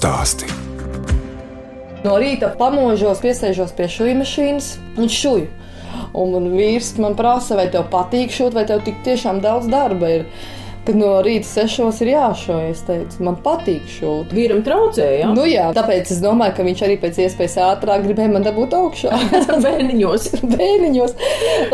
Stāsti. No rīta pamožos, piesēžos pie šūnu mašīnas un šūju. Un man vīrs man prasa, vai tev patīk šūt, vai tev tik tiešām daudz darba ir. Kad no rīta sešos ir jāšauj, es teicu, man patīk šūt. Vīram traucēja. Nu jā, tāpēc es domāju, ka viņš arī pēc iespējas ātrāk gribēja man dabūt augšā. Bērniņos. Bēniņos,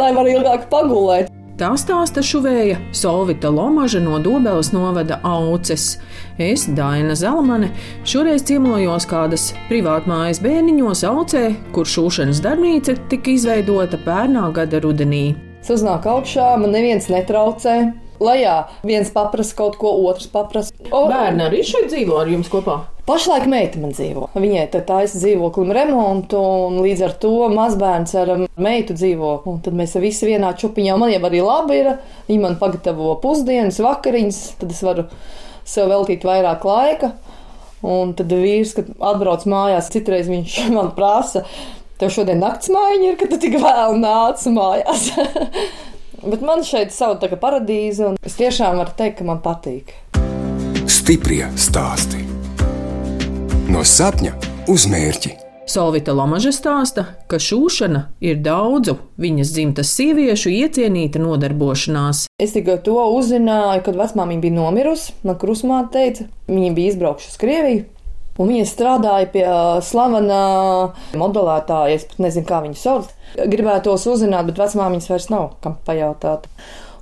lai var ilgāk pagulēt. Tā stāsta šuvēja Solvita Lomaža no Dobeles novada Auces. Es, Daina Zalamane, šoreiz ciemojos kādas privātmājas bērniņos Aucē, kur šūšanas darbnīca tika izveidota pērnā gada rudenī. Es uznāku augšā, man neviens netraucē. Lejā viens paprasa kaut ko, otrs paprasa. O, Bērni arī šeit dzīvo ar jums kopā. Pašlaik meita man dzīvo. Viņai te taisa dzīvoklim remontu, un līdz ar to mazbērns ar um, meitu dzīvo. Un tad mēs visi vienā čupiņā. Man jau arī labi ir. Viņa man pagatavo pusdienas, vakariņas, tad es varu sev veltīt vairāk laika. Un tad vīrs, kad atbrauc mājās, citreiz viņš man prasa, tev šodien nakts mājiņa ir, ka tu tik vēl nāc mājās. Bet man šeit ir sava paradīze, un es tiešām varu teikt, ka man patīk. Stiprie stāsti. No sapņa uz mērķi. Solvita Lomaža stāsta, ka šūšana ir daudzu viņas dzimtas sieviešu iecienīta nodarbošanās. Es tikai to uzzināju, kad vecmāmiņa bija nomirusi. Man krusmāte teica, viņa bija izbraukusi uz Krieviju. Un viņa strādāja pie slavena modelētāja, es pat nezinu, kā viņu sauc. Gribētos uzzināt, bet vecmāmiņas vairs nav, kam pajautāt.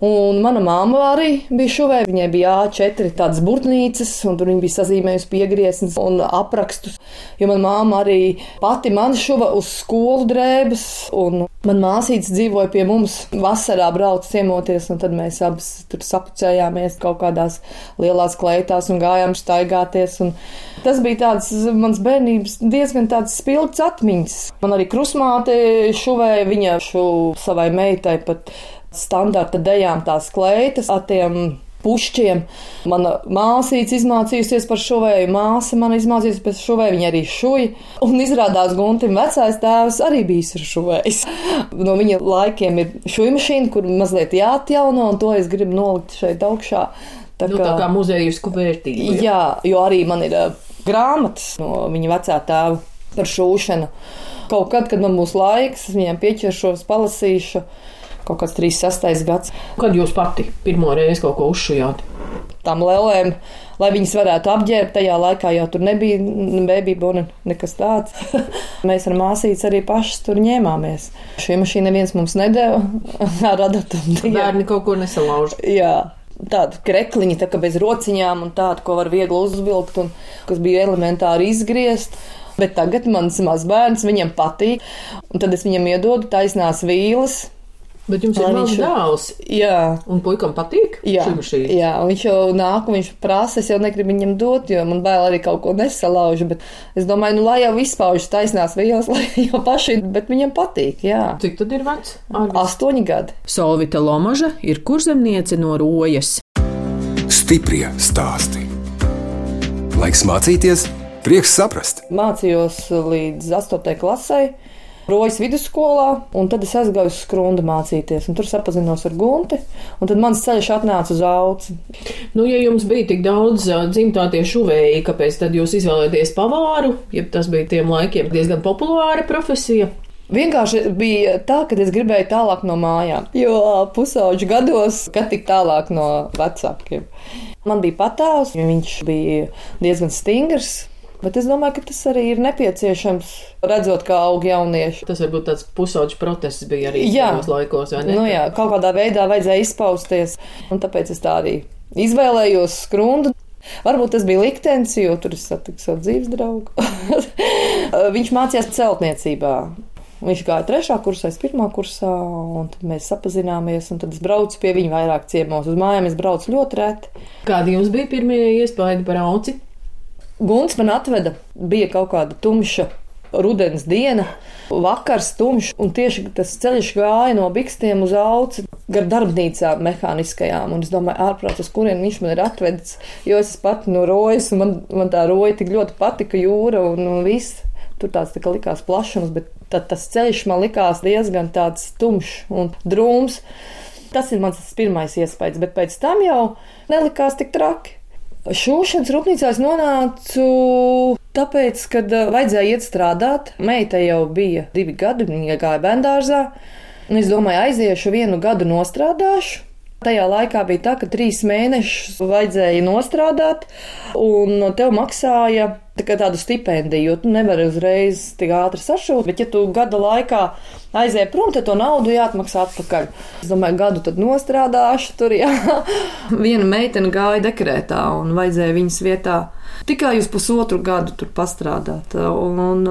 Un mana māma arī bija šuvē. Viņai bija A4 tādas burtnīcas, un tur viņa bija sazīmējusi piegrieznes un aprakstus. Jo manā māma arī pati man šuva uz skolu drēbes, un man māsītes dzīvoja pie mums. Vasarā brauca ciemoties, un tad mēs abas tur sapucējāmies kaut kādās lielās kleitās un gājām staigāties. Un tas bija tāds mans bērnības diezgan tāds spilgts atmiņas. Man arī krusmāte šuvēja, viņa šo savai meitai pat standarta dejām tās kleitas ar tiem pušķiem. Mana māsīca izmācījusies par šuvēju, māsa man izmācījusies par šuvēju, viņa arī šuja. Un izrādās Guntim vecais tēvs arī bijis ar šuvējs. No viņa laikiem ir šuja mašīna, kur mazliet jāatjauno, un to es gribu nolikt šeit augšā. Tā kā, nu, tā kā muzejisku vērtību. Jā, jo arī man ir uh, grāmatas no viņa vecā tēva par šūšanu. Kaut kad, kad man būs laiks, viņiem pieķeršos, palasīšu kaut kāds 36. gads. Kad jūs pati pirmo reizi kaut ko uzšujāt? Tām lēlēm, lai viņas varētu apģērbt, tajā laikā jau tur nebija bērnība un nekas tāds. Mēs ar māsītes arī pašas tur ņēmāmies. Šī mašīna neviens mums nedēva ar adatumu. Bērni kaut ko nesalauž. Jā. Tāda krekliņa, tā kā bez rociņām, un tāda, ko var viegli uzvilkt, un kas bija elementāri izgriezt. Bet tagad mans mazbērns viņam patīk, un tad es viņam iedodu taisnās vīles, Bet jums ir mazs dēls. Jā. Un puikam patīk? Jā, jā, un viņš jau nāk, viņš prasa, es jau negribu viņam dot, jo man bail arī kaut ko nesalauž. Bet es domāju, nu, lai jau izpaužas taisnās vielas, lai jau paši, bet viņam patīk. Jā. Cik tad ir vecs? Astoņi gadi. Solvita Lomaža ir kurzemniece no Rojas. Stiprie stāsti. Laiks mācīties, prieks saprast. Mācījos līdz 8. klasei. Rojas vidusskolā, un tad es aizgāju uz skrundu mācīties, un tur sapazinos ar Gunti, un tad mans ceļš atnāca uz auci. Nu, ja jums bija tik daudz dzimtā tie šuvēji, kāpēc tad jūs izvēlēties pavāru, ja tas bija tiem laikiem diezgan populāra profesija? Vienkārši bija tā, ka es gribēju tālāk no mājām, jo pusauģu gados, kad tik tālāk no vecākiem. Man bija patāvs, viņš bija diezgan stingrs, Bet es domāju, ka tas arī ir nepieciešams, redzot, kā aug jaunieši. Tas varbūt tāds pusauģis protests bija arī tajos laikos, vai ne? Nu jā, kaut kādā veidā vajadzēja izpausties, un tāpēc es tā arī izvēlējos skrundu. Varbūt tas bija liktenis, jo tur es satiku savu dzīves draugu. Viņš mācījās celtniecībā. Viņš gāja trešā kursā, es pirmā kursā, un tad mēs sapazināmies. Tad es braucu pie viņa vairāk ciemos. Uz mājām es braucu ļoti reti. Kādi jums bija pirmie iespaidi par auci? Guns man atveda, bija kaut kāda tumša rudens diena, vakars tumšs, un tieši tas ceļš gāja no bikstiem uz auci gar darbnīcām mehāniskajām. Un es domāju, ārprāt, uz kurien viņš man ir atvedis, jo es pati no rojas, un man, man tā roja tik ļoti patika jūra un, un viss. Tur tāds tā kā likās plašums, bet tad tas ceļš man likās diezgan tāds tumšs un drūms. Tas ir mans pirmais iespējas, bet pēc tam jau nelikās tik traki. Šūšanas rūpnīcā es nonācu tāpēc, kad vajadzēja iet strādāt. Meita jau bija divi gadi, viņa gāja bērngārzā. Es domāju, aiziešu vienu gadu nostrādāšu. Tajā laikā bija tā, ka trīs mēnešus vajadzēja nostrādāt, un tev maksāja tā tādu stipendiju, jo tu nevari uzreiz tik ātri sašūt. Bet, ja tu gada laikā aizies prom, tad to naudu jāatmaksā atpakaļ. Es domāju, gadu tad nostrādāšu tur. Jā. Viena meitene gāja dekrētā un vajadzēja viņas vietā. Tikai uz pusotru gadu tur pastrādāt. Un, un,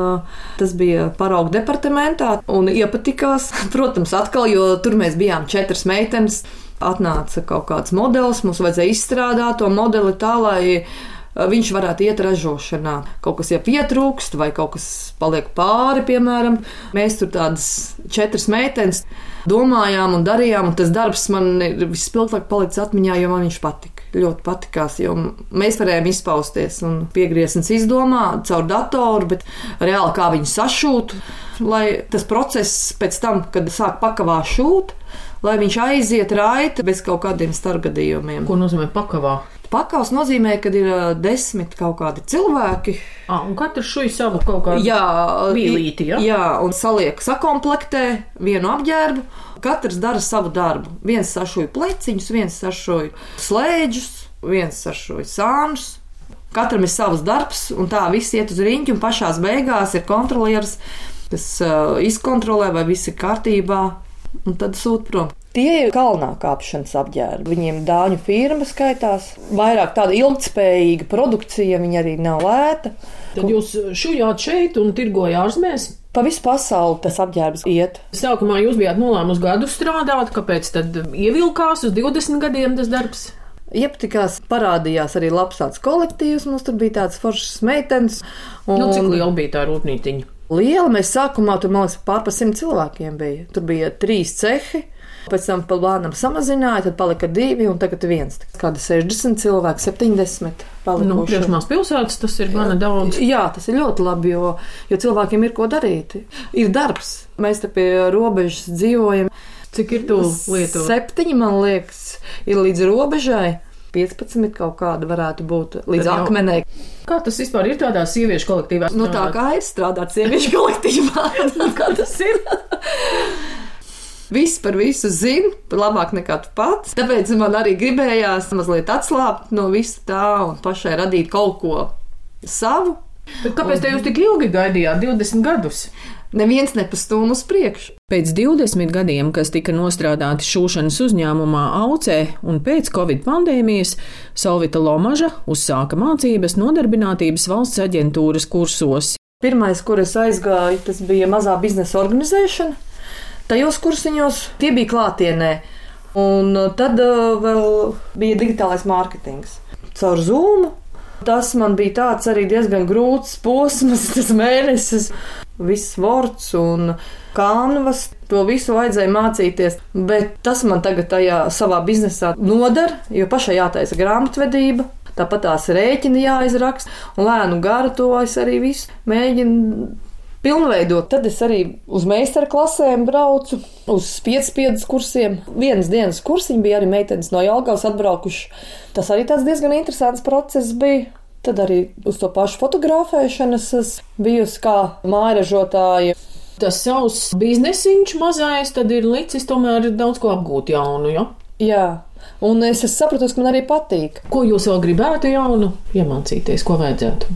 tas bija paraugu departamentā un iepatikās. Protams, atkal, jo tur mēs bijām četras meitenes atnāca kaut kāds modelis, mums vajadzēja izstrādāt to modeli tā, lai uh, viņš varētu iet ražošanā. Kaut kas jau pietrūkst, vai kaut kas paliek pāri, piemēram. Mēs tur tādas četras meitenes domājām un darījām, un tas darbs man vispilgtāk palicis atmiņā, jo man viņš patika. Ļoti patikās, jo mēs varējām izpausties un piegriezties izdomā caur datoru, bet reāli kā viņu sašūt, lai tas process pēc tam, kad sāk pakavā šūt, lai viņš aiziet raiti bez kaut kādiem starpgadījumiem. Ko nozīmē pakavā? Pakaus nozīmē, ka ir desmit kaut kādi cilvēki. À, un katrs šui savu kaut kādu jā, vīlīti, ja? jā, un saliek sakomplektē vienu apģērbu. Katrs dara savu darbu. Viens sašoja pleciņus, viens sašoja slēdžus, viens sašoja sānus. Katram ir savs darbs, un tā viss iet uz riņķi, un pašās beigās ir kontrolieris, kas uh, izkontrolē, vai viss ir kārtībā un tad sūta prom. Tie ir kalnā kāpšanas apģērbi. Viņiem dāņu firma skaitās. Vairāk tāda ilgspējīga produkcija, viņa arī nav lēta. Tad jūs šujāt šeit un tirgojāt ārzemēs? Pa visu pasauli tas apģērbs iet. Sākumā jūs bijāt nolēmusi gadu strādāt, kāpēc tad ievilkās uz 20 gadiem tas darbs? Iepatikās, parādījās arī labs tāds kolektīvs. Mums tur bija tāds foršs meitenes. Un... Nu, cik liela bija tā rūpnīciņa? Liela. Mēs sākumā tur, man liekas, pār pa simt cilvēkiem bija. Tur bija trīs cehi. Pēc tam pa lēnām samazināja, tad palika divi, un tagad viens. Kāda 60 cilvēki, 70 palikuši. Nu, Priekšmās pilsētas tas ir gana daudz. Jā, tas ir ļoti labi, jo, jo cilvēkiem ir ko darīt. Ir darbs. Mēs te pie robežas dzīvojam. Cik ir to lietu? Septiņi, man liekas, ir līdz robežai. 15 kaut kāda varētu būt līdz jau... akmenē. Kā tas vispār ir tādā sieviešu kolektīvā? Nu, tā kā ir strādāt sieviešu kolektīvā, kā tas ir. Viss par visu zina, labāk nekā tu pats. Tāpēc man arī gribējās mazliet atslābt no visa tā un pašai radīt kaut ko savu. Bet kāpēc un... jūs tik ilgi gaidījāt, 20 gadus? neviens nepastūm uz priekšu. Pēc 20 gadiem, kas tika nostrādāti šūšanas uzņēmumā Aucē un pēc Covid pandēmijas, Salvita Lomaža uzsāka mācības nodarbinātības valsts aģentūras kursos. Pirmais, kur es aizgāju, tas bija mazā biznesa organizēšana. Tajos kursiņos tie bija klātienē. Un tad uh, vēl bija digitālais mārketings. Caur Zoom Tas man bija tāds arī diezgan grūts posms, tas mēnesis, viss vorts un kanvas. To visu vajadzēja mācīties, bet tas man tagad tajā savā biznesā noder, jo pašai jātaisa grāmatvedība. Tāpat tās rēķini jāizraksta, un lēnu garu to es arī visu mēģinu pilnveidot. Tad es arī uz meistara klasēm braucu, uz piespiedas kursiem. Vienas dienas kursiņi bija arī meitenes no Jālgavas atbraukuši. Tas arī tāds diezgan interesants process bija. Tad arī uz to pašu fotografēšanas es bijusi kā mājražotāja. Tas savs biznesiņš mazais, tad ir licis tomēr daudz ko apgūt jaunu. Ja? Jā, un es, es sapratu, ka man arī patīk. Ko jūs vēl gribētu jaunu iemācīties, ko vajadzētu?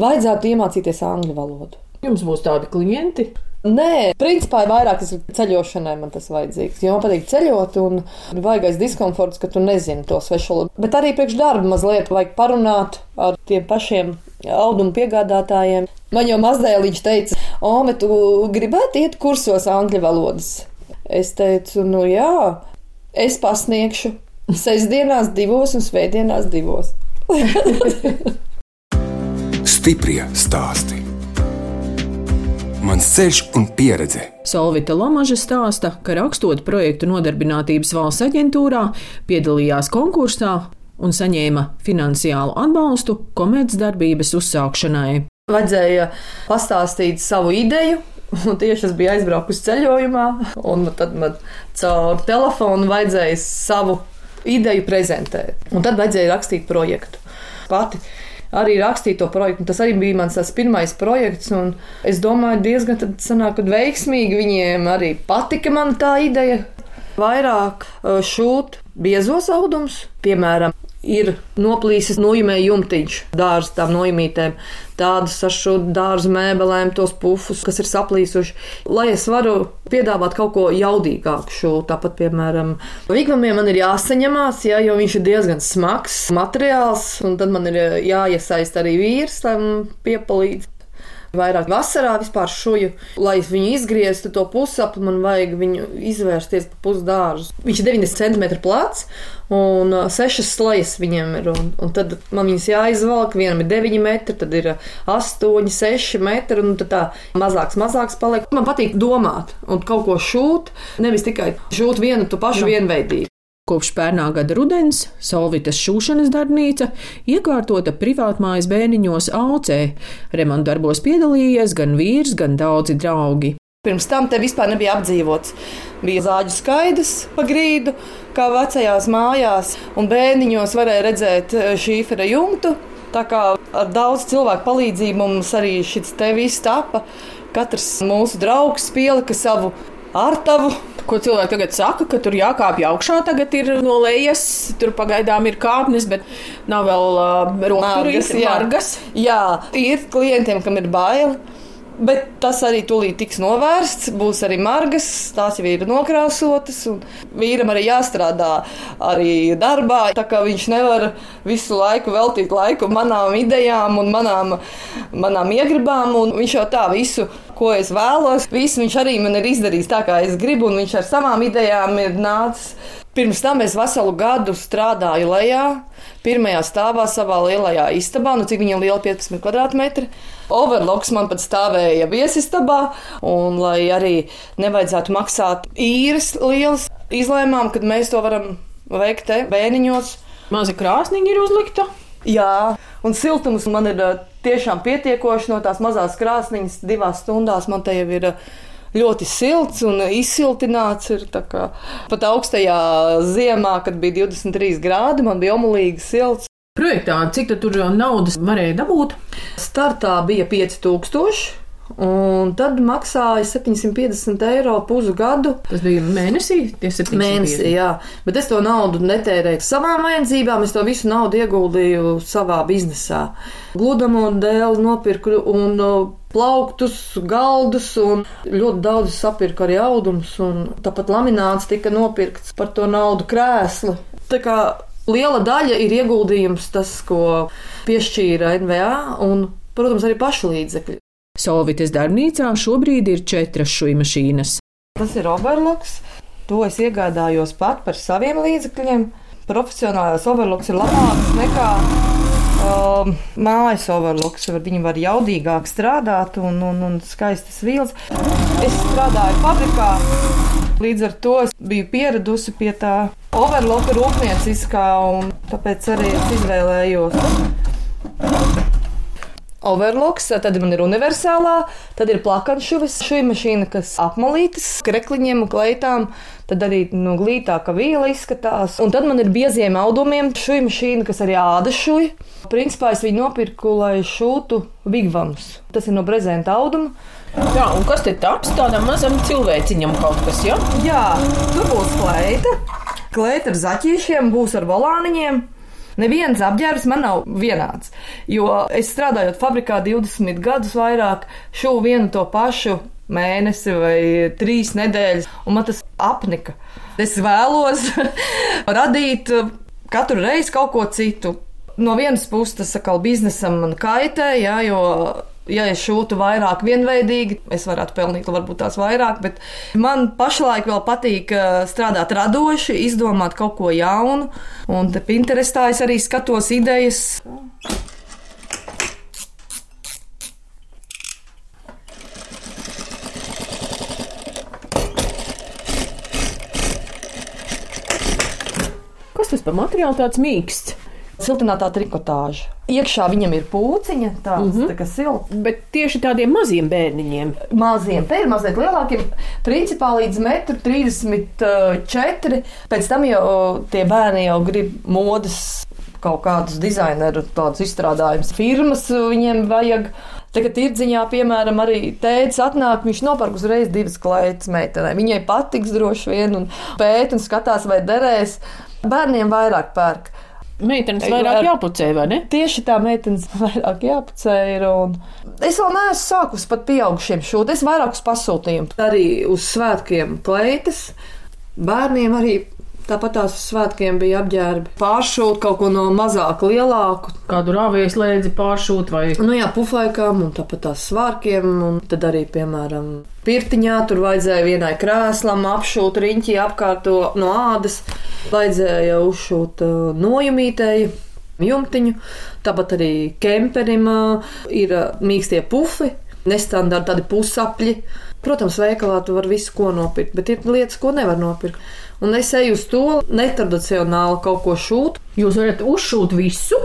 Vajadzētu iemācīties angļu valodu. Jums būs tādi klienti. Nē, principā ir vairāk tas ceļošanai man tas vajadzīgs. Jo man patīk ceļot, un vajagais diskomforts, ka tu nezini to svešu valodu. Bet arī priekš darba mazliet vajag parunāt ar tiem pašiem audumu piegādātājiem. Man jau mazdēliņš teica, o, bet tu gribētu iet kursos angļu valodas. Es teicu, nu jā, es pasniegšu sestdienās divos un svētdienās divos. Stiprie stāstī Mans ceļš un pieredze. Solvita Lomaža stāsta, ka rakstot projektu nodarbinātības valsts aģentūrā, piedalījās konkursā un saņēma finansiālu atbalstu komercdarbības uzsākšanai. Vajadzēja pastāstīt savu ideju, Un tieši es biju aizbraukusi ceļojumā, un tad man caur telefonu vajadzēja savu ideju prezentēt. Un tad vajadzēja rakstīt projektu. Pati arī rakstīju to projektu. Tas arī bija mans pirmais projekts. Es domāju, diezgan sanāk, veiksmīgi viņiem arī patika man tā ideja. Vairāk uh, šūt biezos audumus, piemēram, ir noplīsis nojumē jumtiņš dārza tām nojumītēm. Tādus ar šo dārzu mēbelēm, tos pufus, kas ir saplīsuši. Lai es varu piedāvāt kaut ko jaudīgāku šo, tāpat, piemēram, vigvamiem man ir jāsaņemās, ja, jo viņš ir diezgan smags materiāls, un tad man ir jāiesaist arī vīrs tam piepalīdz. Vairāk vasarā vispār šuju, lai viņu izgrieztu to pusapli, man vajag viņu izvērsties pa pusdārzu. Viņš ir 90 cm plats un sešas slajas viņam ir. Un, un tad man viņas jāizvelk, vienam ir 9 metri, tad ir 8, 6 metri, un tad tā mazāks, mazāks paliek. Man patīk domāt un kaut ko šūt, nevis tikai šūt vienu to pašu Jā. vienveidību. Kopš pērnā gada rudens Solvitas šūšanas darbnīca iekārtota privātmājas bēniņos Aucē. Remontdarbos piedalījies gan vīrs, gan daudzi draugi. Pirms tam te vispār nebija apdzīvots. Bija zāģu skaidrs pa grīdu, kā vecajās mājās, un bēniņos varēja redzēt eh, šīfera jumtu. Tā kā ar daudz cilvēku palīdzību mums arī šis te viss tapa. Katrs mūsu draugs pielika savu ārtavu Ko cilvēki tagad saka, ka tur jākāpj augšā, tagad ir no lejas, tur pagaidām ir kāpnes, bet nav vēl uh, rokturīs, margas. Jā, ir klientiem, kam ir baili. Bet tas arī tūlīt tiks novērsts. Būs arī margas, tās jau ir nokrāsotas. Vīram arī jāstrādā arī darbā. Tā kā viņš nevar visu laiku veltīt laiku manām idejām un manām, manām iegribām. Viņš jau tā visu, ko es vēlos, visu viņš arī man ir izdarījis tā, kā es gribu. Viņš ar savām idejām ir nācis Pirms tam es veselu gadu strādāju lejā, pirmajā stāvā savā lielajā istabā, nu cik viņa liela 15 km2. Overloks man pat stāvēja viesistabā, un lai arī nevajadzētu maksāt īres lielas, izlēmām, ka mēs to varam veikt te bēniņos. Maza krāsniņa ir uzlikta. Jā, un siltums man ir tiešām pietiekoši no tās mazās krāsniņas. Divās stundās man te jau ir ļoti silts un izsiltināts. Ir, kā, pat augstajā ziemā, kad bija 23 grādi, man bija omulīgi silts. Projektā, cik tur naudas varēja dabūt? Startā bija 5000. Un tad maksāja 750 eiro pusi gadu. Tas bija mēnesī, tie 750. Mēnesī, jā. Bet es to naudu netērēju savām vajadzībām, es to visu naudu ieguldīju savā biznesā. Gludamo dēlu nopirku un plauktus, galdus un ļoti daudz sapirku arī audumus. Tāpat lamināts tika nopirkts par to naudu krēslu. Tā kā liela daļa ir ieguldījums tas, ko piešķīra NVA un, protams, arī pašu līdzekļi. Solvitas darbnīcā šobrīd ir četras šūnu mašīnas. Tas ir overloks. To es iegādājos pat par saviem līdzekļiem. Profesionālais overloks ir labāks nekā um, mājas overloks. Viņi var jaudīgāk strādāt un, un, un skaistas vielas. Es strādāju fabrikā. Līdz ar to es biju pieradusi pie tā overloka rūpnieciskā, un tāpēc arī es izvēlējos overloks, tad man ir universālā, tad ir plakanšuvis, šī mašīna, kas apmalītas krekliņiem un kleitām, tad arī no glītāka viela izskatās. Un tad man ir bieziem audumiem šī mašīna, kas arī āda šuja. Principā es viņu nopirku, lai šūtu vigvams. Tas ir no brezenta auduma. Jā, un kas te taps tādam mazam cilvēciņam kaut kas, ja? Jā, tur būs kleita. Kleita ar zaķīšiem, būs ar volāniņiem. Neviens apģērbs man nav vienāds. Jo es strādājot fabrikā 20 gadus vairāk, šuvu vienu to pašu mēnesi vai trīs nedēļas, un man tas apnika. Es vēlos radīt katru reizi kaut ko citu. No vienas puses tas atkal biznesam man kaitē, jā, jo ja es šūtu vairāk vienveidīgi, es varētu pelnīt varbūt tās vairāk, bet man pašlaik vēl patīk eh, strādāt radoši, izdomāt kaut ko jaunu, un te Pinterestā es arī skatos idejas. Kas tas par materiālu tāds mīksts? Siltinātā trikotāža. Iekšā viņam ir pūciņa, tāds mm -hmm. tā kā silts. Bet tieši tādiem maziem bērniņiem. Maziem, te ir mazliet lielākiem, principā līdz 1,34 m. Pēc tam jau tie bērni jau grib modes kaut kādus dizaineru tādus izstrādājumus. Firmas viņiem vajag. Tagad tirdziņā, piemēram, arī tēvs atnāk, viņš nopērk uzreiz divas klaitas meitenei. Viņai patiks droši vien, un pēt un skatās, vai derēs. Bērniem vairāk pērk. Meitenes vairāk jāpucē, vai ne? Tieši tā, meitenes vairāk jāpucē ir. Un... Es vēl neesmu sākus pat pieaugušiem šūt. Es vairāk uz pasūtījumu. Arī uz svētkiem kleitas. Bērniem arī Tāpat tās svētkiem bija apģērbi. Pāršūt kaut ko no mazāk, lielāku. Kādu rāvēju slēdzi pāršūt vai? Nu jā, puflaikām un tāpat tās svārkiem. Un tad arī, piemēram, pirtiņā tur vajadzēja vienai krēslam apšūt riņķi apkārto no ādas. Vajadzēja uzšūt uh, nojumītēju jumtiņu. Tāpat arī kemperim uh, ir uh, mīkstie pufi, nestandarti tādi pusapļi. Protams, veikalā tu vari visu ko nopirkt, bet ir lietas, ko nevar nopirkt un es eju uz to netradicionāli kaut ko šūt. Jūs varat uzšūt visu?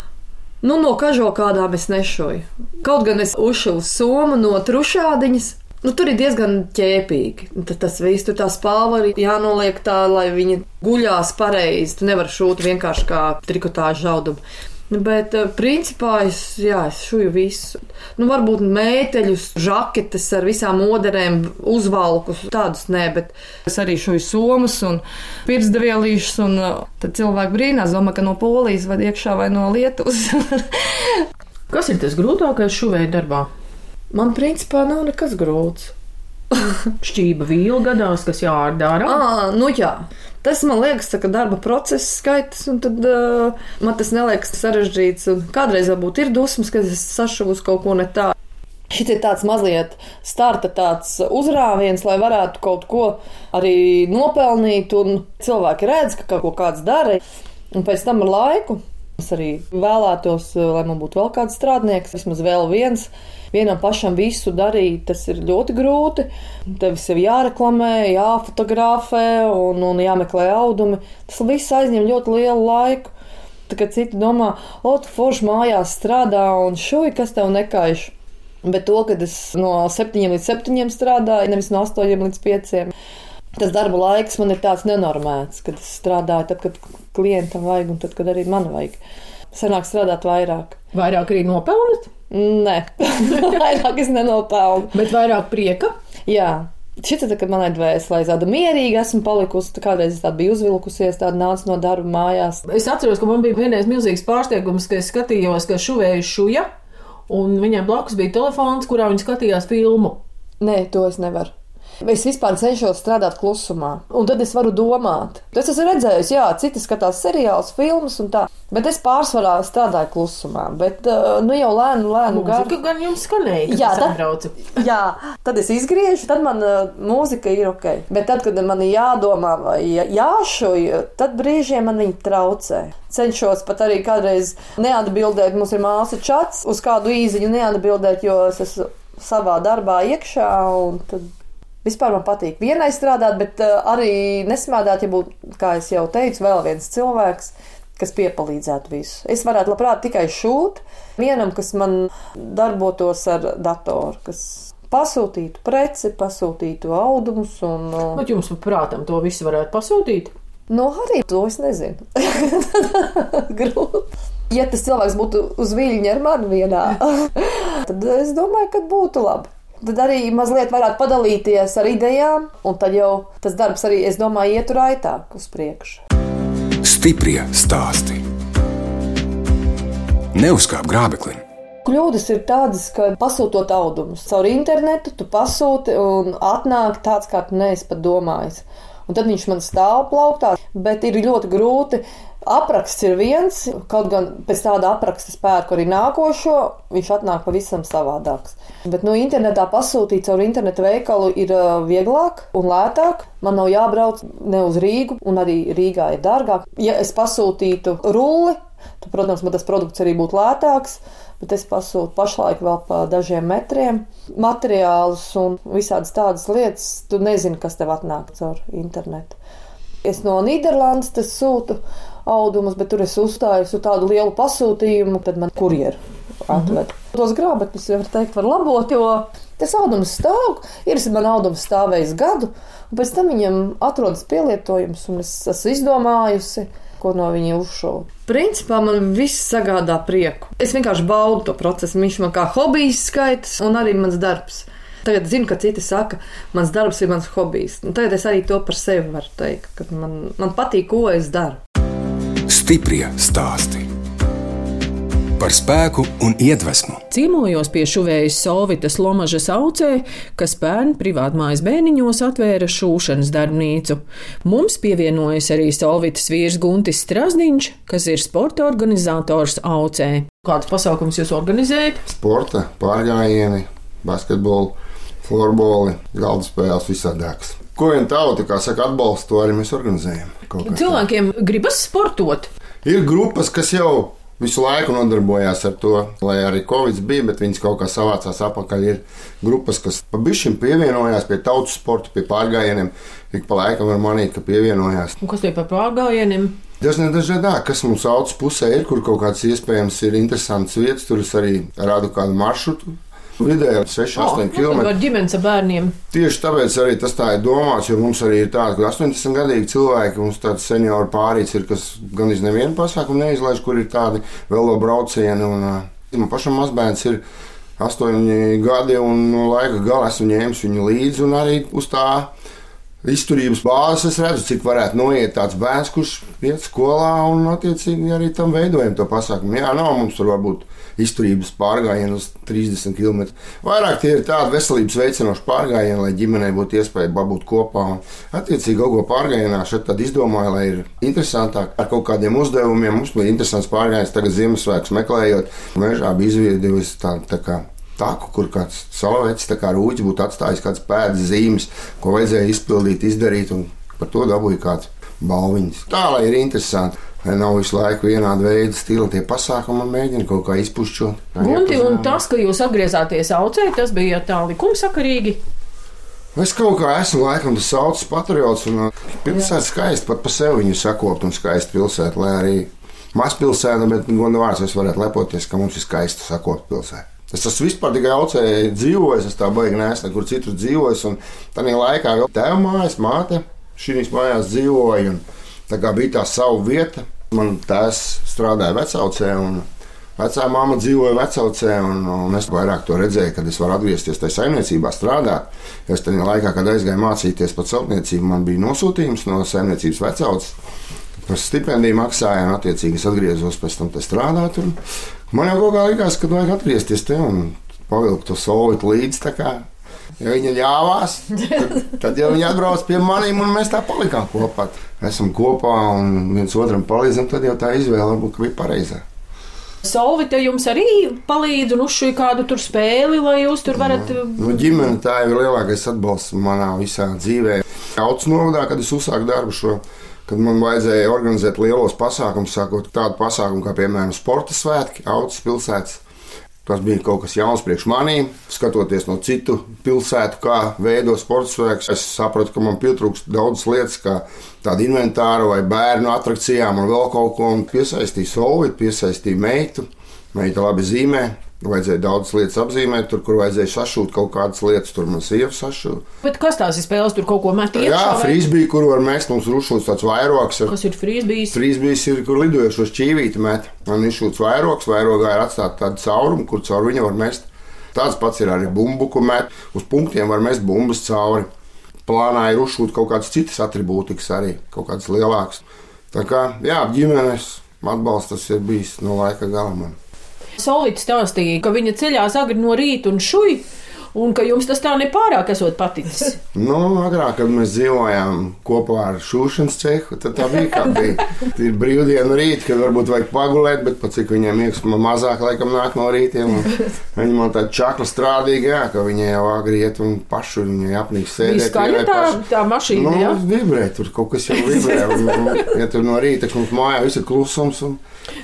Nu, no kažo kādām es nešoju. Kaut gan es uzšuvu somu no trušādiņas. Nu, tur ir diezgan ķēpīgi. Tad tas viss tur tā spāva arī jānoliek tā, lai viņi guļās pareizi. Tu nevari šūt vienkārši kā trikotāžu žaudumu. Bet, eh, principā, es, jā, es šuju visu. Nu, varbūt mēteļus, žaketes ar visām moderēm, uzvalkus, tādus nē, bet es arī šuju somas un pirksdevielīšus. Un eh, tad cilvēki brīnās, domā, ka no Polijas vai iekšā vai no Lietuvas. Kas ir tas grūtākais šuvēja darbā? Man, principā, nav nekas grūts. Šķība vīla gadās, kas jāārdara. Ah, nu jā. Tas man liekas, ka darba process skaitas, un tad uh, man tas neliekas sarežģīts. Kādreiz varbūt ir dusmas, kad es sašuvu uz kaut ko ne tādu. Šis ir tāds mazliet starta tāds uzrāviens, lai varētu kaut ko arī nopelnīt, un cilvēki redz, ka kaut ko kāds dara, un pēc tam ar laiku es arī vēlētos, lai man būtu vēl kāds strādnieks, vismaz vēl viens vienam pašam visu darīt, tas ir ļoti grūti. Tev sev jāreklamē, jāfotografē un, un jāmeklē audumi. Tas viss aizņem ļoti lielu laiku. Tā kā citi domā, o, tu forši mājās strādā un šuj, kas tev nekaiš. Bet to, ka es no 7 līdz 7 strādāju, nevis no 8 līdz 5. Tas darba laiks man ir tāds nenormēts, kad es strādāju, tad, kad klientam vajag, un tad, kad arī man vajag. Sanāk strādāt vairāk. Vairāk arī nopelnīt? Nē, vairāk es nenopelnu. Bet vairāk prieka? Jā. Šis ir kad manai dvēselē tāda mierīga esmu palikusi. Tā kādreiz es tādu biju uzvilkusies, tāda nāca no darba mājās. Es atceros, ka man bija vienreiz milzīgs pārsteigums, ka es skatījos, ka šuvēju šuja, un viņam blakus bija telefons, kurā viņa skatījās filmu. Nē, to es nevaru. Es vispār cenšos strādāt klusumā, un tad es varu domāt. Es esmu redzējis, jā, citi skatās seriālus, filmas un tā, bet es pārsvarā strādāju klusumā. Bet uh, nu jau lēnu, lēnu gāju. gan jums skanēja, jā, tad, jā, tad es izgriežu, tad man uh, mūzika ir ok. Bet tad, kad man ir jādomā vai jāšuj, tad brīžiem man viņa traucē cenšos pat arī kādreiz neatbildēt. Mums ir māsa čats uz kādu īziņu neatbildēt, jo es esmu savā darbā iekšā. Tad Vispār man patīk vienai strādāt, bet uh, arī nesmādāt, ja būtu, kā jau teicu, vēl viens cilvēks, kas piepalīdzētu visu. Es varētu labprāt tikai šūt vienam, kas man darbotos ar datoru, kas pasūtītu preci, pasūtītu audumus. Un, uh, Bet jums, prātam, to visu varētu pasūtīt? Nu, arī to es nezinu. Grūti. Ja tas cilvēks būtu uz viļņa ar mani vienā, tad es domāju, ka būtu labi tad arī mazliet varētu padalīties ar idejām, un tad jau tas darbs arī, es domāju, ietu raitāk uz priekšu. Stiprie stāsti. Neuzkāp grābeklim. Kļūdas ir tādas, ka pasūtot audumus caur internetu, tu pasūti un atnāk tāds, kā tu neesi pat domājis. Un tad viņš man stāv plauktā, bet ir ļoti grūti Apraksts ir viens, kaut gan pēc tāda apraksta spēku arī nākošo, viņš atnāk pavisam savādāks. Bet no nu, internetā pasūtīt caur internetu veikalu ir vieglāk un lētāk. Man nav jābrauc ne uz Rīgu, un arī Rīgā ir dārgāk. Ja es pasūtītu rulli, tad, protams, man tas produkts arī būtu lētāks. Bet es pasūtu pašlaik vēl pa dažiem metriem materiālus un visādas tādas lietas. Tu nezini, kas tev atnāk caur internetu. Es no Nīderlandes sūtu audumus, bet tur es uzstāju uz tādu lielu pasūtījumu, tad man kurjeru atved. Tos grāmatus, var teikt, var labot, jo tas audums stāv, ir man audums stāvējis gadu, un pēc tam viņam atrodas pielietojums, un es esmu izdomājusi, ko no viņa uzšaukt. Principā man viss sagādā prieku. Es vienkārši baudu to procesu. Viņš man kā hobijs skaitas, un arī mans darbs. Tagad zinu, ka citi saka, mans darbs ir mans hobijs. Un tagad es arī to par sevi varu teikt, ka man, man patīk, ko es daru. Stiprie stāsti par spēku un iedvesmu. Ciemojos pie šuvējas Solvitas Lomažas aucē, kas pērn privātmājas bēniņos atvēra šūšanas darbnīcu. Mums pievienojas arī Solvitas vīrs Guntis Strasdiņš, kas ir sporta organizators aucē. Kāds pasākums jūs organizējat? Sporta, pārgājieni, basketbolu, florboli, galda spēles, visādākas. Ko vien tauta, kā saka, atbalsta, to arī mēs organizējam. Kā tā. Cilvēkiem gribas sportot. Ir grupas, kas jau visu laiku nodarbojās ar to, lai arī Covid bija, bet viņas kaut kā savācās apakaļ. Ir grupas, kas pavisam pievienojās pie tautas sporta, pie pārgājieniem. Ik pa laikam var manīt, ka pievienojās. Un kas tie par pārgājieniem? Dažne dažādā, kas mums audzes pusē ir, kur kaut kāds iespējams ir interesants vietas, tur es arī rādu kādu maršrutu. Vidēji 6, 8 km. Ar ģimenes ar bērniem. Tieši tāpēc arī tas tā ir domāts, jo mums arī ir tādi, ka 80 gadīgi cilvēki, mums tāds senioru pārīts ir, kas gan iz nevienu pasākumu neizlaiž, kur ir tādi velo braucieni. Un, man pašam mazbērns ir 8 gadi, un no laika gala esmu ņēmis viņu līdzi un arī uz tā izturības bāzes es redzu, cik varētu noiet tāds bērns, kurš iet skolā un, attiecīgi, arī tam veidojam to pasākumu. Jā, nav mums tur varbūt izturības pārgājienu uz 30 km. Vairāk tie ir tādi veselības veicinoši pārgājieni, lai ģimenei būtu iespēja būt kopā. Attiecīgi, kaut ko pārgājienā šeit izdomāju, lai ir interesantāk ar kaut kādiem uzdevumiem. Mums bija interesants pārgājiens tagad Ziemassvētkus meklējot. Mežā bija izveidojusi tā, tā kā taku, kur kāds salavēts, kā rūķis būtu atstājis kādas pēdas zīmes, ko vajadzēja izpildīt, izdarīt, un par to dabūja kāds balviņas. Tā lai ir interesanti. Nav visu laiku vienāda veida stila, tie pasākumi man mēģina kaut kā izpušķot. Gunti, un tas, ka jūs atgriezāties aucē, tas bija tā likumsakarīgi. Es kaut kā esmu laikam tas saucams patriots, un pilsēta skaisti pat pa sevi viņu sakot, un skaisti pilsēta, lai arī mazpilsēta, bet godu vārds es varētu lepoties, ka mums ir skaista sakot pilsēta. Es esmu vispār tikai aucēji dzīvojis, es tā baigi neesmu nekur citur dzīvojis. Un tajā laikā vēl tēva mājas, māte šīs mājās dzīvoja. Un, tā kā bija tā sava vieta, man tēvs strādāja vecaucē. Vecā māma dzīvoja vecaucē, un, un es vairāk to redzēju, kad es varu atgriezties tajā saimniecībā, strādāt. Es tajā laikā, kad aizgāju mācīties par celtniecību, man bija nosūtījums no saimniecības vecaucas. Par stipendiju maksāju, un attiecīgi es atgriezos pēc tam strādāt. Un, Man jau kaut kā likās, ka vajag atgriezties te un pavilkt to solīti līdzi. Ja viņa ļāvās, tad, tad jau viņa atbrauc pie maniem, un mēs tā palikām kopā. Esam kopā un viens otram palīdzam, tad jau tā izvēle varbūt bija pareizā. Solvita jums arī palīdz un uzšuja kādu tur spēli, lai jūs tur varat. Nu, nu, ģimene tā ir lielākais atbalsts manā visā dzīvē. Auts novadā, kad es uzsāku darbu šo kad man vajadzēja organizēt lielos pasākumus, sākot tādu pasākumu kā, piemēram, sporta svētki, Autas pilsētas. Tas bija kaut kas jauns priekš maniem. Skatoties no citu pilsētu, kā veido sporta svētkus, es sapratu, ka man pietrūkst daudzas lietas, kā tāda inventāra vai bērnu attrakcijām un vēl kaut ko. Un piesaistīju solvitu, piesaistīju meitu. Meita labi zīmē, Vajadzēja daudz lietas apzīmēt, tur, kur vajadzēja sašūt kaut kādas lietas, tur man sieva sašūta. Bet kas tās ir spēles, tur kaut ko met iekšā? Jā, frīzbija, kur var mest mums rušūts tāds vairoks. Kas ir frīzbijs? Frīzbijs ir, kur lidojošos čīvīti met. Man ir šūts vairoks, vairogā ir atstāt tādu caurumu, kur caur viņu var mest. Tāds pats ir arī bumbu, ko met. Uz punktiem var mest bumbas cauri. Plānā ir uzšūt kaut kādas citas attribūtikas arī, kaut kādas lielākas. Tā kā, jā, ģimenes atbalsts tas ir bijis no laika galam. Solvits stāstīja, ka viņa ceļās agri no rīta un šuja. Un ka jums tas tā nepārāk esot paticis. nu, agrāk, kad mēs dzīvojām kopā ar šūšanas cehu, tad tā bija kā bija. Ir brīvdiena rīt, kad varbūt vajag pagulēt, bet pat cik viņiem ieks mazāk laikam nāk no rītiem. Viņi man tāda čakla strādīga, jā, ka viņi jau agri iet un pašu viņai apnīk sēdēt. Skaļa tā, tā mašīna, nu, jā? Vibrē, tur kaut kas jau vibrē. Un, un, ja tur no rīta, kad mājā viss ir klusums. Un,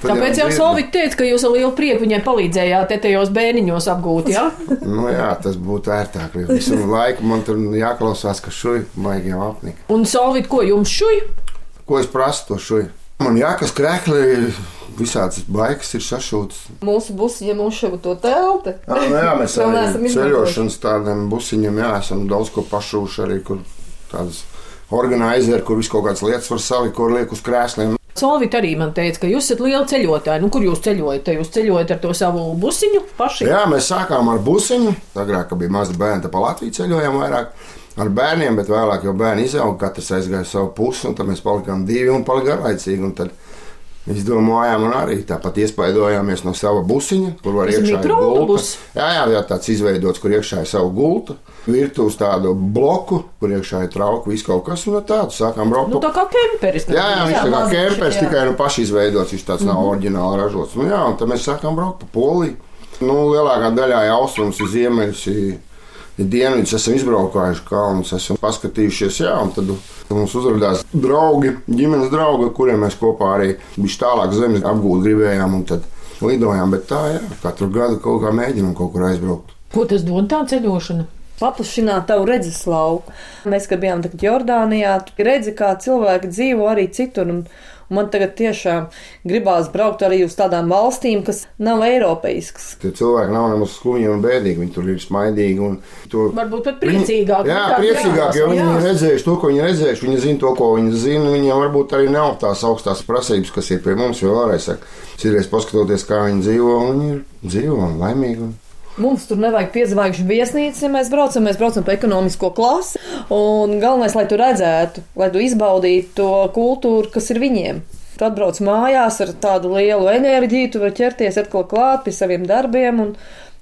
Tāpēc jau Solvit teica, ka jūs ar lielu prieku viņai palīdzējāt te tajos bēniņos apgūt, jā? nu jā, tas būtu ērtāk. Visu laiku man tur jāklausās, ka šuj baigi jau apnika. Un Solvit, ko jums šuj? Ko es prasu to šuju? Man jākas krēkli, visādas baigas ir sašūtas. Mūsu busiņa mums šo to telti. Jā, nu jā, mēs arī izmantojuši. ceļošanas tādiem busiņiem, jā, esam daudz ko pašūši arī, kur tādas organizēri, kur visu kaut kādas lietas var salikt, kur liek uz krēsliem. Solvit arī man teica, ka jūs esat liela ceļotāja. Nu, kur jūs ceļojat? Te Jūs ceļojat ar to savu busiņu paši? Jā, mēs sākām ar busiņu. Agrāk, bija mazi bērni, tad pa Latviju ceļojām vairāk ar bērniem, bet vēlāk jau bērni izauga, katrs aizgāja savu pusi, un tad mēs palikām divi un palika garlaicīgi. un tad Izdomājām, un arī tāpat iespaidojāmies no sava busiņa, kur var iekšā ir gulta. Jā, jā, jā, tāds izveidots, kur iekšā ir savu gultu, virtuves tādu bloku, kur iekšā ir trauku, viss kaut kas, un ar tādu sākām braukt. Nu, tā kā kemperis. Jā, jā, viņš Jā, tā kā jā. tikai nu, paši izveidots. Viņš tāds nav Mhm. oriģināli ražots. Nu, jā, un tad mēs sākām braukt pa Poliju. Nu, lielākā daļā ir austrums, ir ziemeļs, ir, ir dienvids. Esam izbraukājuši kalnus, esam paskatījušies. Jā, un tad mums uzrādījās draugi, ģimenes draugi, ar kuriem mēs kopā arī bija tālāk zemes apgūt gribējām. Un tad lidojām, bet tā, jā, katru gadu kaut kā mēģinām kaut kur aizbraukt. Ko tas dod tā ceļošana? paplašināt tavu redzes lauku. Mēs, kad bijām tagad Jordānijā, tu redzi, kā cilvēki dzīvo arī citur. Un man tagad tiešām gribās braukt arī uz tādām valstīm, kas nav eiropeiskas. Tie cilvēki nav nemaz skumji un bēdīgi. Viņi tur ir smaidīgi. un To... Varbūt pat priecīgāk. Jā, Nu, tā priecīgāk, jo viņi ir jā. redzējuši to, ko viņi redzējuši. Viņi zina to, ko viņi zina. Viņiem varbūt arī nav tās augstās prasības, kas ir pie mums. Jo vēlreiz, saka, citreiz paskatoties, kā viņi dzīvo, viņi ir dzīvo un laimīgi. Un... Mums tur nevajag piezvaigžņu viesnīcu, ja mēs braucam. Mēs braucam pa ekonomisko klasi. Un galvenais, lai tu redzētu, lai tu izbaudītu to kultūru, kas ir viņiem. Tu atbrauc mājās ar tādu lielu enerģiju, tu vari ķerties atkal klāt pie saviem darbiem. Un,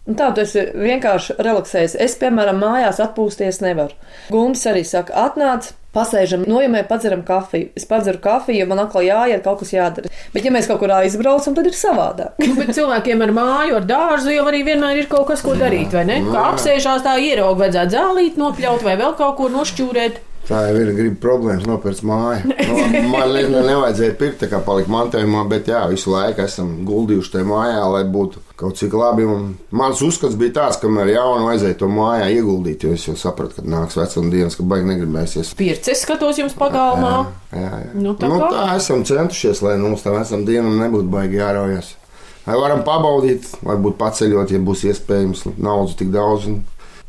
un tā tu esi vienkārši relaksējis. Es, piemēram, mājās atpūsties nevaru. Gunts arī saka, atnāc. Pasēžam, nojamē, padzeram kafiju. Es padzeru kafiju, jo man atkal jāiet, kaut kas jādara. Bet, ja mēs kaut kur aizbraucam, tad ir savādāk. Nu, bet cilvēkiem ar māju, ar dārzu jau arī vienmēr ir kaut kas, ko darīt, vai ne? Kā apsēžās tā ierauga, vajadzētu zālīt, nopļaut vai vēl kaut ko nošķūrēt. Tā jau ir griba problēmas nopirkt māju. Nu, man liekas, ne, nevajadzēja pirkt, kā palika mantojumā, bet jā, visu laiku esam guldījuši tajā mājā, lai būtu kaut cik labi. Un mans uzskats bija tāds, ka man ir jauna vajadzēja to mājā ieguldīt, jo es jau sapratu, ka nāks vecuma dienas, ka baigi negribēsies. Pirces skatos jums pagalmā. Jā, jā. Nu, tā nu, tā esam centušies, lai mums tam vecam dienam nebūtu baigi jāraujas. Lai varam pabaudīt, varbūt paceļot, ja būs iespējams, naudas tik daudz.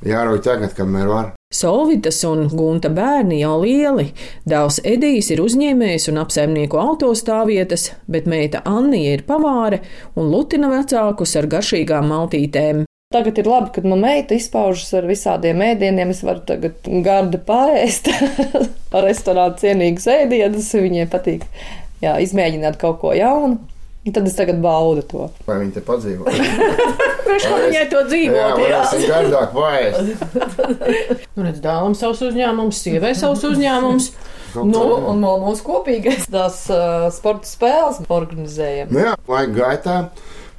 Jārauj tagad, kamēr var. Solvitas un Gunta bērni jau lieli. Dēls Edijs ir uzņēmējs un apsaimnieko autostāvvietas, bet meita Annija ir pavāre un lutina vecākus ar garšīgām maltītēm. Tagad ir labi, kad man meita izpaužas ar visādiem ēdieniem. Es varu tagad gardi pāriest, ar restorānu cienīgus ēdienus. Viņiem patīk jā, izmēģināt kaut ko jaunu. Un Tad es tagad baudu to. Vai viņi te padzīvo? Kā viņai to dzīvot? Jā, varēsim gardāk paēst. Nu, redz, dēlam savs uzņēmums, sievai savs uzņēmums. Nu, un vēl mūsu kopīgais tās uh, sporta spēles organizējam. Nu jā, laika gaitā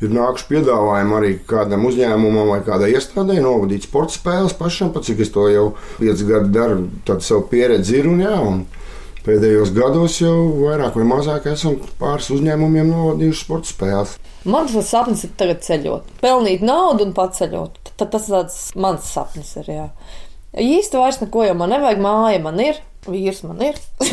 ir nākuši piedāvājumi arī kādam uzņēmumam vai kādai iestādē novadīt sporta spēles pašam, pat cik es to jau pieci gadi daru, tad savu pieredzi ir un jā. Un Pēdējos gados jau vairāk vai mazāk esam pāris uzņēmumiem novadījuši sporta spēles. Mans sapnis ir tagad ceļot, pelnīt naudu un paceļot. Tad tas tāds mans sapnis ir. Jā. Īsti vairs neko jau man nevajag. Māja man ir, vīrs man ir.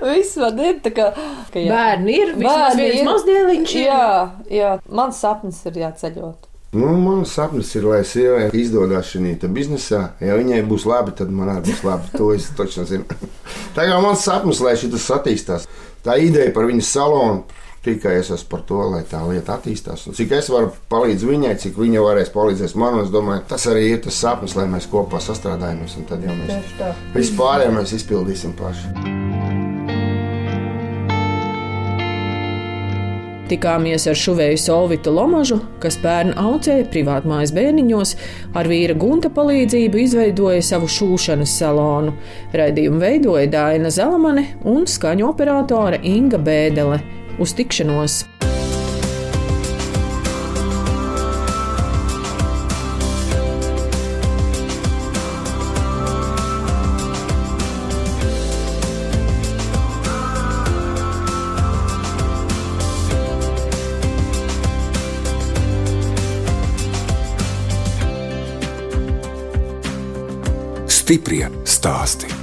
Viss man ir. Tā kā, ka jā. Bērni ir, vismaz viens mazdēliņš ir. Jā, jā, mans sapnis ir jāceļot. Nu, Mans sapnis ir, lai sievai izdodas šajā biznesā. Ja viņai būs labi, tad man arī būs labi. To es taču zinu. Tā kā mans sapnis, lai šis attīstās. Tā ideja par viņas salonu. Tikai es esmu par to, lai tā lieta attīstās. Un cik es varu palīdzēt viņai, cik viņa varēs palīdzēt man, es domāju, tas arī ir tas sapnis, lai mēs kopā sastrādājamies. Un tad jau mēs Tieši tā. vispār mēs izpildīsim paši. Tikāmies ar šuvēju Solvitu Lomažu, kas bērnu audzēja privātmājas bērniņos, ar vīra gunta palīdzību izveidoja savu šūšanas salonu. Raidījumu veidoja Dāna Zalamane un skaņu operātore Inga Bēdele. Uz tikšanos! Stiprie stāsti.